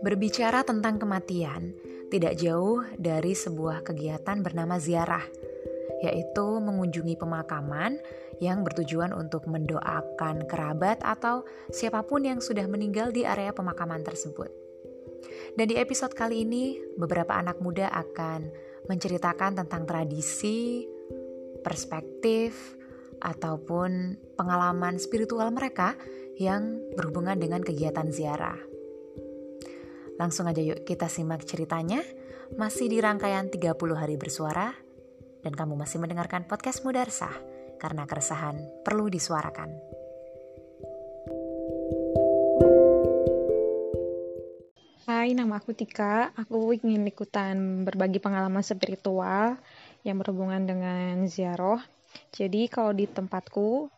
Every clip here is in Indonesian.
Berbicara tentang kematian, tidak jauh dari sebuah kegiatan bernama ziarah, yaitu mengunjungi pemakaman yang bertujuan untuk mendoakan kerabat atau siapa pun yang sudah meninggal di area pemakaman tersebut. Dan di episode kali ini, beberapa anak muda akan menceritakan tentang tradisi, perspektif, ataupun pengalaman spiritual mereka yang berhubungan dengan kegiatan ziarah. Langsung aja yuk kita simak ceritanya. Masih di rangkaian 30 hari bersuara dan kamu masih mendengarkan podcast Mudarsah karena keresahan perlu disuarakan. Hai, nama aku Tika. Aku ingin ikutan berbagi pengalaman spiritual yang berhubungan dengan ziarah. Jadi kalau di tempatku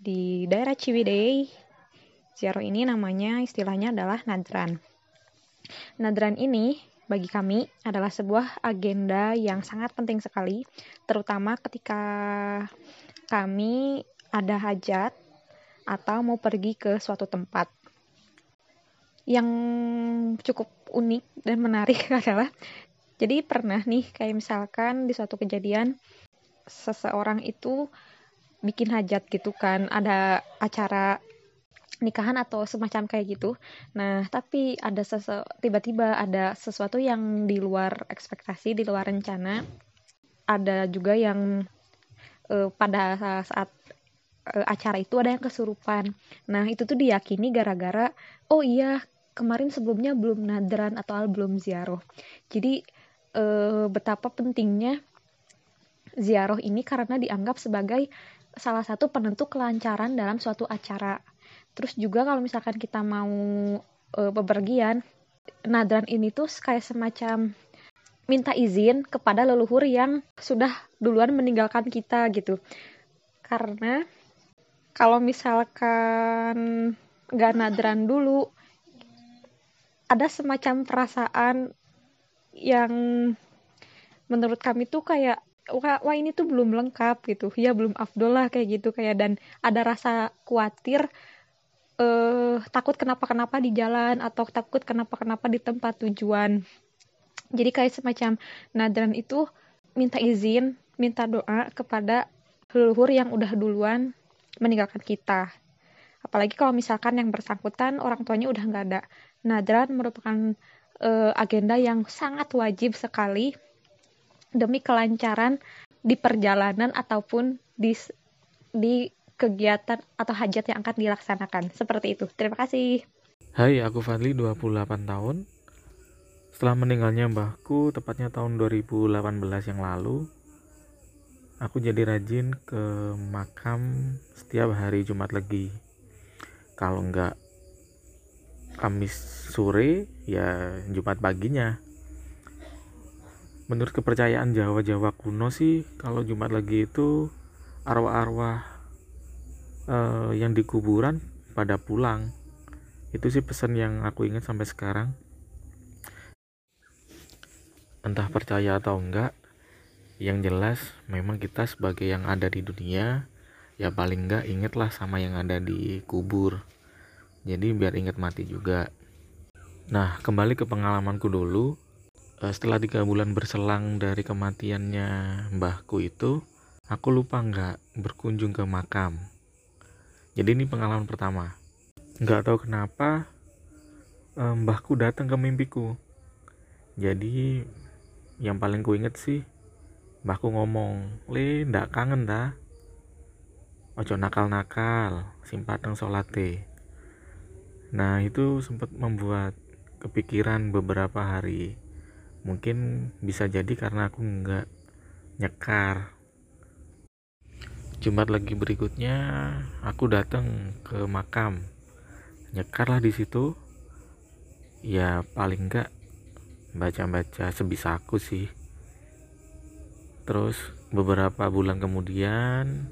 di daerah Ciwidey, ziarah ini namanya istilahnya adalah nadran. Nadran ini bagi kami adalah sebuah agenda yang sangat penting sekali, terutama ketika kami ada hajat atau mau pergi ke suatu tempat. Yang cukup unik dan menarik adalah, jadi pernah nih kayak misalkan di suatu kejadian seseorang itu bikin hajat gitu kan, ada acara nikahan atau semacam kayak gitu. Nah, tapi ada tiba-tiba ada sesuatu yang di luar ekspektasi, di luar rencana. Ada juga yang uh, pada saat uh, acara itu ada yang kesurupan. Nah, itu tuh diyakini gara-gara oh iya, kemarin sebelumnya belum nadran atau belum ziarah. Jadi uh, betapa pentingnya ziarah ini karena dianggap sebagai salah satu penentu kelancaran dalam suatu acara Terus juga kalau misalkan kita mau e, bepergian, nadran ini tuh kayak semacam minta izin kepada leluhur yang sudah duluan meninggalkan kita gitu. Karena kalau misalkan nggak nadran dulu, ada semacam perasaan yang menurut kami tuh kayak wah, wah ini tuh belum lengkap gitu ya belum afdol lah kayak gitu kayak dan ada rasa khawatir uh, takut kenapa-kenapa di jalan atau takut kenapa-kenapa di tempat tujuan. Jadi kayak semacam nadran itu minta izin, minta doa kepada leluhur yang udah duluan meninggalkan kita. Apalagi kalau misalkan yang bersangkutan orang tuanya udah nggak ada. Nadran merupakan uh, agenda yang sangat wajib sekali demi kelancaran di perjalanan ataupun di di kegiatan atau hajat yang akan dilaksanakan. Seperti itu. Terima kasih. Hai, aku Fadli, 28 tahun. Setelah meninggalnya mbahku, tepatnya tahun 2018 yang lalu, aku jadi rajin ke makam setiap hari Jumat Legi. Kalau enggak Kamis sore, ya Jumat paginya. Menurut kepercayaan Jawa-Jawa kuno sih, kalau Jumat Legi itu arwah-arwah uh, yang di kuburan pada pulang. Itu sih pesan yang aku ingat sampai sekarang. Entah percaya atau enggak yang jelas memang kita sebagai yang ada di dunia ya paling enggak ingatlah sama yang ada di kubur. Jadi biar ingat mati juga. Nah kembali ke pengalamanku dulu. Eh, setelah tiga bulan berselang dari kematiannya mbahku itu aku lupa enggak berkunjung ke makam jadi ini pengalaman pertama. Nggak tahu kenapa mbahku datang ke mimpiku. Jadi yang paling ku inget sih mbahku ngomong le ndak kangen dah ojo nakal-nakal simpateng solate nah itu sempat membuat kepikiran beberapa hari. Mungkin bisa jadi karena aku nggak nyekar Jumat lagi berikutnya aku datang ke makam. Nyekarlah di situ. Ya paling enggak baca-baca sebisa aku sih. Terus beberapa bulan kemudian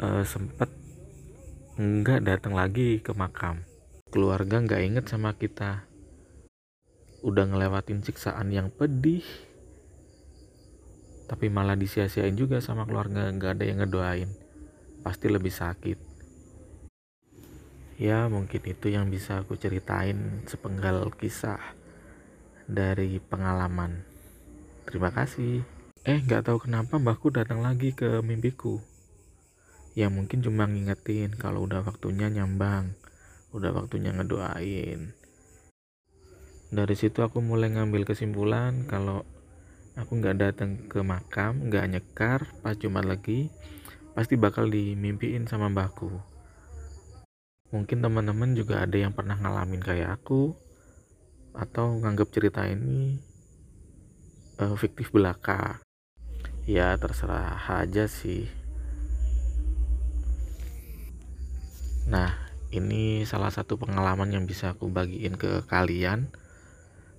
uh, sempet enggak datang lagi ke makam. Keluarga enggak inget sama kita. Udah ngelewatin siksaan yang pedih tapi malah disia-siain juga sama keluarga nggak ada yang ngedoain. Pasti lebih sakit. Ya mungkin itu yang bisa aku ceritain sepenggal kisah dari pengalaman. Terima kasih. Eh nggak tahu kenapa mbahku datang lagi ke mimpiku. Ya mungkin cuma ngingetin kalau udah waktunya nyambang udah waktunya ngedoain. Dari situ aku mulai ngambil kesimpulan kalau aku nggak datang ke makam nggak nyekar pas Jumat lagi pasti bakal dimimpiin sama mbahku. Mungkin teman-teman juga ada yang pernah ngalamin kayak aku atau nganggap cerita ini uh, fiktif belaka. Ya terserah aja sih. Nah ini salah satu pengalaman yang bisa aku bagiin ke kalian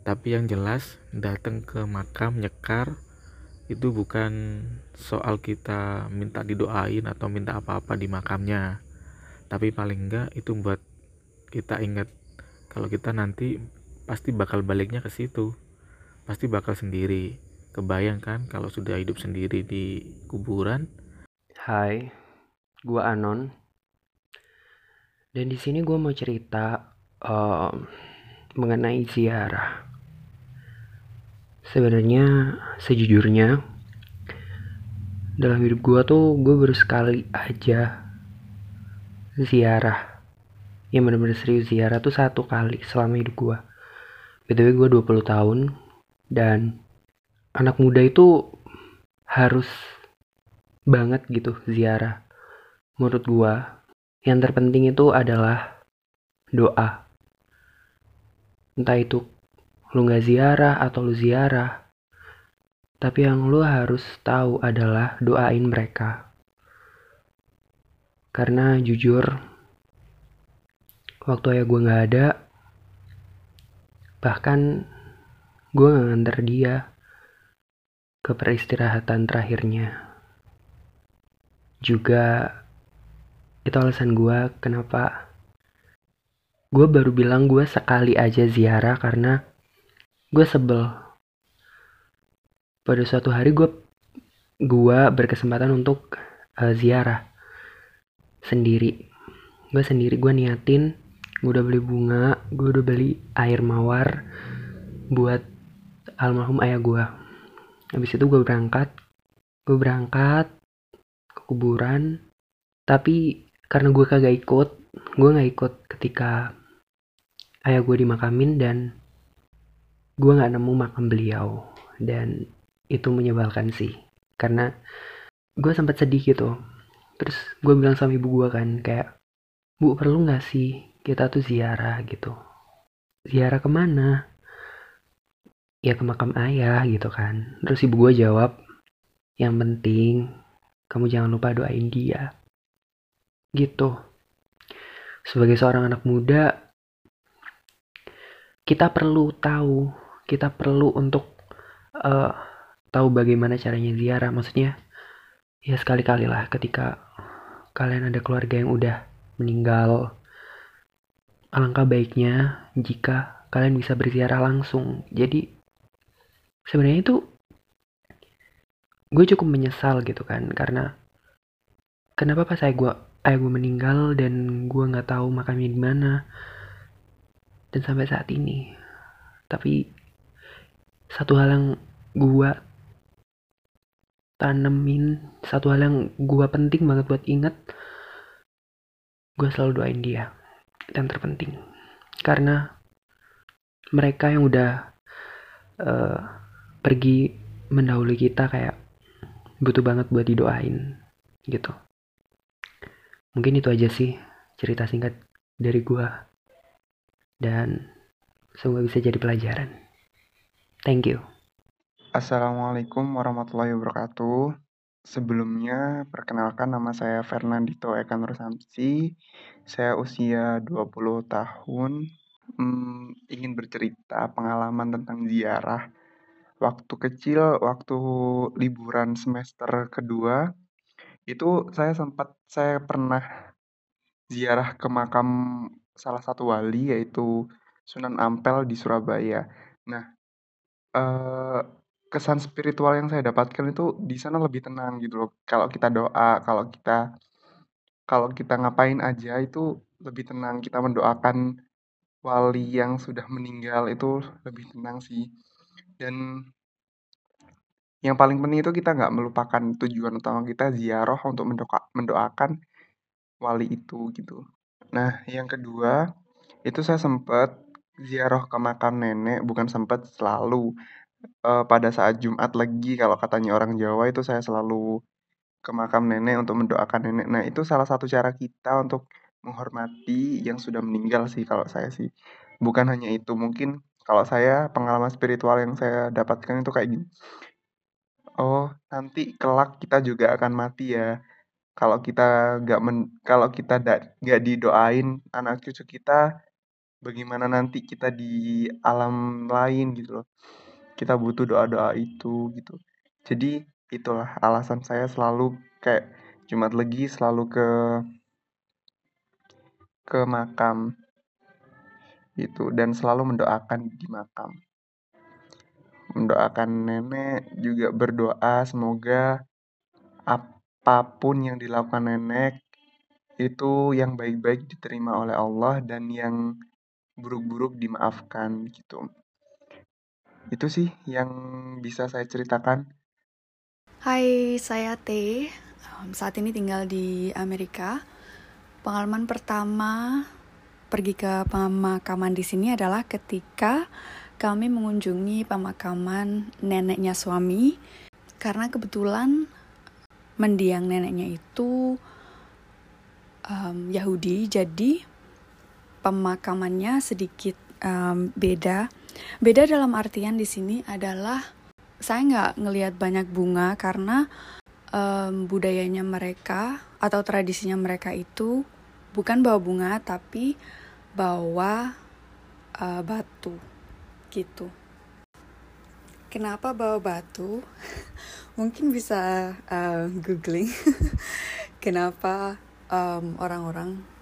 tapi yang jelas datang ke makam nyekar itu bukan soal kita minta didoain atau minta apa-apa di makamnya tapi paling enggak itu buat kita ingat kalau kita nanti pasti bakal baliknya ke situ pasti bakal sendiri Kebayang kan kalau sudah hidup sendiri di kuburan? Hai, gua Anon. Dan di sini gua mau cerita uh, mengenai ziarah. Sebenarnya sejujurnya dalam hidup gua tuh gue baru sekali aja ziarah yang benar-benar serius ziarah tuh satu kali selama hidup gua. BTW gue 20 tahun dan anak muda itu harus banget gitu ziarah. Menurut gua, yang terpenting itu adalah doa. Entah itu lu gak ziarah atau lu ziarah, tapi yang lu harus tahu adalah doain mereka. Karena jujur, waktu ayah gue gak ada, bahkan gue gak nganter dia ke peristirahatan terakhirnya. Juga itu alasan gue kenapa gue baru bilang gue sekali aja ziarah karena gue sebel. Pada suatu hari gue gue berkesempatan untuk uh, ziarah sendiri. Gue sendiri gue niatin, gue udah beli bunga, gue udah beli air mawar buat almarhum ayah gue habis itu gue berangkat gue berangkat ke kuburan tapi karena gue kagak ikut gue nggak ikut ketika ayah gue dimakamin dan gue nggak nemu makam beliau dan itu menyebalkan sih. Karena gue sempat sedih gitu. Terus gue bilang sama ibu gue kan kayak bu perlu nggak sih kita tuh ziarah gitu? Ziarah ke mana ya ke makam ayah gitu kan. Terus ibu gue jawab yang penting kamu jangan lupa doain dia. Gitu. Sebagai seorang anak muda kita perlu tahu kita perlu untuk uh, tahu bagaimana caranya ziarah. Maksudnya ya sekali-kali lah ketika kalian ada keluarga yang udah meninggal alangkah baiknya jika kalian bisa berziarah langsung. Jadi sebenarnya itu gue cukup menyesal gitu kan karena kenapa pas saya gue ayah gue meninggal dan gue nggak tahu makamnya di mana dan sampai saat ini. Tapi satu hal yang gue tanemin satu hal yang gue penting banget buat inget gue selalu doain dia yang terpenting karena mereka yang udah uh, pergi mendahului kita kayak butuh banget buat didoain gitu. Mungkin itu aja sih cerita singkat dari gua. Dan semoga bisa jadi pelajaran. Thank you. Assalamualaikum warahmatullahi wabarakatuh. Sebelumnya, perkenalkan nama saya Fernandito Eka Nur Samsi. Saya usia 20 tahun. Hmm, ingin bercerita pengalaman tentang ziarah waktu kecil, waktu liburan semester kedua, itu saya sempat saya pernah ziarah ke makam salah satu wali yaitu Sunan Ampel di Surabaya. Nah, eh, kesan spiritual yang saya dapatkan itu di sana lebih tenang gitu loh. Kalau kita doa, kalau kita kalau kita ngapain aja itu lebih tenang kita mendoakan wali yang sudah meninggal itu lebih tenang sih dan yang paling penting itu kita nggak melupakan tujuan utama kita ziarah untuk mendoa, mendoakan wali itu gitu. Nah, yang kedua itu saya sempat ziarah ke makam nenek, bukan sempat selalu uh, pada saat Jumat lagi kalau katanya orang Jawa itu saya selalu ke makam nenek untuk mendoakan nenek. Nah, itu salah satu cara kita untuk menghormati yang sudah meninggal sih kalau saya sih. Bukan hanya itu, mungkin kalau saya pengalaman spiritual yang saya dapatkan itu kayak gini. Oh, nanti kelak kita juga akan mati ya. Kalau kita nggak men kalau kita nggak didoain anak cucu kita, bagaimana nanti kita di alam lain gitu loh. Kita butuh doa-doa itu gitu. Jadi itulah alasan saya selalu kayak Jumat Legi selalu ke ke makam itu dan selalu mendoakan di makam mendoakan nenek juga berdoa semoga apa pun yang dilakukan nenek itu yang baik-baik diterima oleh Allah dan yang buruk-buruk dimaafkan gitu. Itu sih yang bisa saya ceritakan. Hai, saya T. saat ini tinggal di Amerika. Pengalaman pertama pergi ke pemakaman di sini adalah ketika kami mengunjungi pemakaman neneknya suami karena kebetulan mendiang neneknya itu um, Yahudi jadi pemakamannya sedikit um, beda beda dalam artian di sini adalah saya nggak ngelihat banyak bunga karena um, budayanya mereka atau tradisinya mereka itu bukan bawa bunga tapi bawa uh, batu gitu. Kenapa bawa batu? Mungkin bisa uh, googling. Kenapa orang orang-orang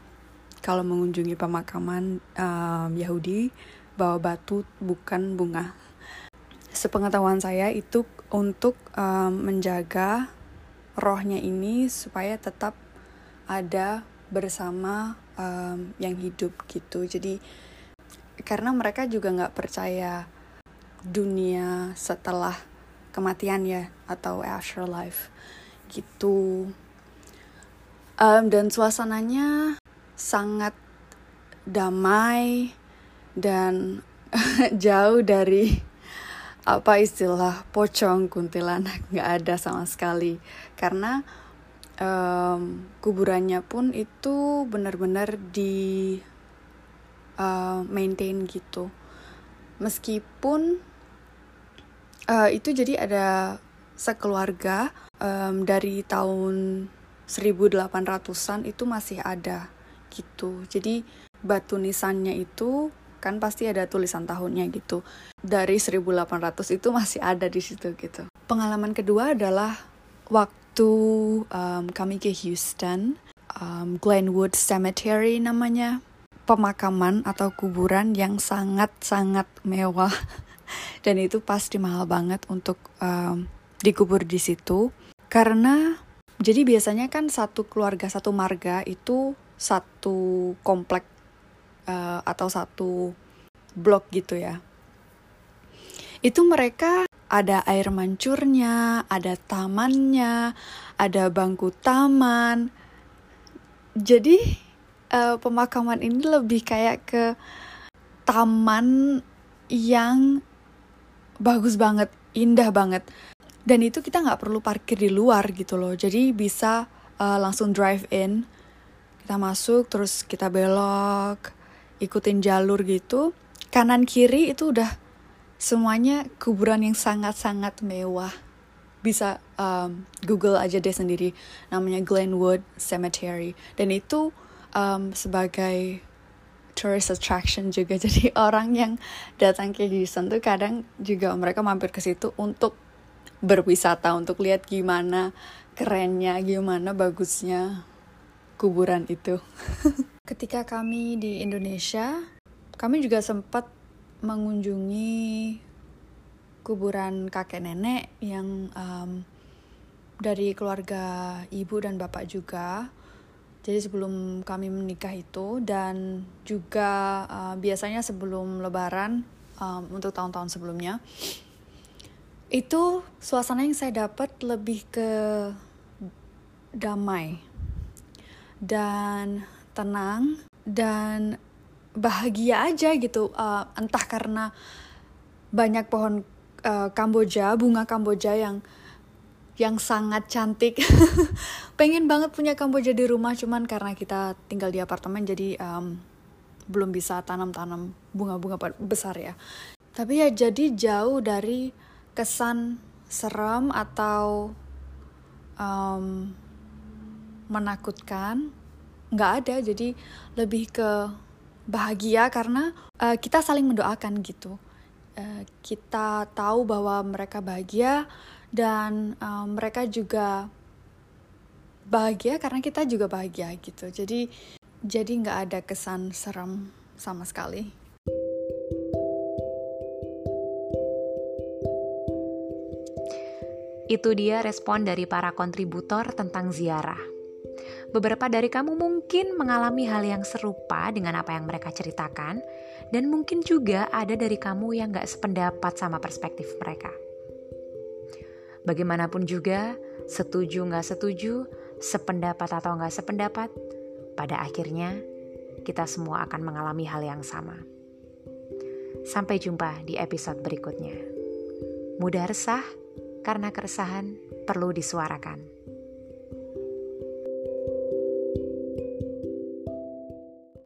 kalau mengunjungi pemakaman um, Yahudi bawa batu bukan bunga. Sepengetahuan saya itu untuk um, menjaga rohnya ini supaya tetap ada bersama um, yang hidup gitu. Jadi karena mereka juga nggak percaya dunia setelah kematian ya atau afterlife gitu um, dan suasananya sangat damai dan jauh dari apa istilah pocong kuntilanak. Nggak ada sama sekali. Karena um, kuburannya pun itu benar-benar di uh, maintain gitu. Meskipun uh, itu jadi ada sekeluarga um, dari tahun 1800-an itu masih ada gitu. Jadi batu nisannya itu kan pasti ada tulisan tahunnya gitu. Dari 1800 itu masih ada di situ gitu. Pengalaman kedua adalah waktu um, kami ke Houston um, Glenwood Cemetery namanya. Pemakaman atau kuburan yang sangat-sangat mewah. Dan itu pasti mahal banget untuk um, dikubur di situ. Karena jadi biasanya kan satu keluarga satu marga itu satu komplek uh, atau satu blok gitu ya itu mereka ada air mancurnya, ada tamannya, ada bangku taman. Jadi uh, pemakaman ini lebih kayak ke taman yang bagus banget, indah banget. Dan itu kita nggak perlu parkir di luar gitu loh. Jadi bisa uh, langsung drive in. Kita masuk terus kita belok, ikutin jalur gitu. Kanan kiri itu udah semuanya kuburan yang sangat-sangat mewah. Bisa um, Google aja deh sendiri. Namanya Glenwood Cemetery. Dan itu um, sebagai tourist attraction juga jadi orang yang datang ke Houston tuh kadang juga mereka mampir ke situ untuk berwisata untuk lihat gimana kerennya gimana bagusnya kuburan itu. Ketika kami di Indonesia kami juga sempat mengunjungi kuburan kakek nenek yang um, dari keluarga ibu dan bapak juga. Jadi sebelum kami menikah itu dan juga uh, biasanya sebelum Lebaran um, untuk tahun-tahun sebelumnya itu suasana yang saya dapat lebih ke damai dan tenang dan bahagia aja gitu uh, entah karena banyak pohon uh, Kamboja bunga Kamboja yang yang sangat cantik. Pengen banget punya Kamboja di rumah, cuman karena kita tinggal di apartemen jadi um, belum bisa tanam-tanam bunga-bunga besar ya. Tapi ya jadi jauh dari kesan serem atau um, menakutkan. Nggak ada, jadi lebih ke bahagia karena uh, kita saling mendoakan gitu. Uh, kita tahu bahwa mereka bahagia, dan um, mereka juga bahagia karena kita juga bahagia gitu jadi jadi nggak ada kesan serem sama sekali itu dia respon dari para kontributor tentang ziarah Beberapa dari kamu mungkin mengalami hal yang serupa dengan apa yang mereka ceritakan, dan mungkin juga ada dari kamu yang gak sependapat sama perspektif mereka. Bagaimanapun juga, setuju nggak setuju, sependapat atau nggak sependapat, pada akhirnya kita semua akan mengalami hal yang sama. Sampai jumpa di episode berikutnya. Mudah resah karena keresahan perlu disuarakan.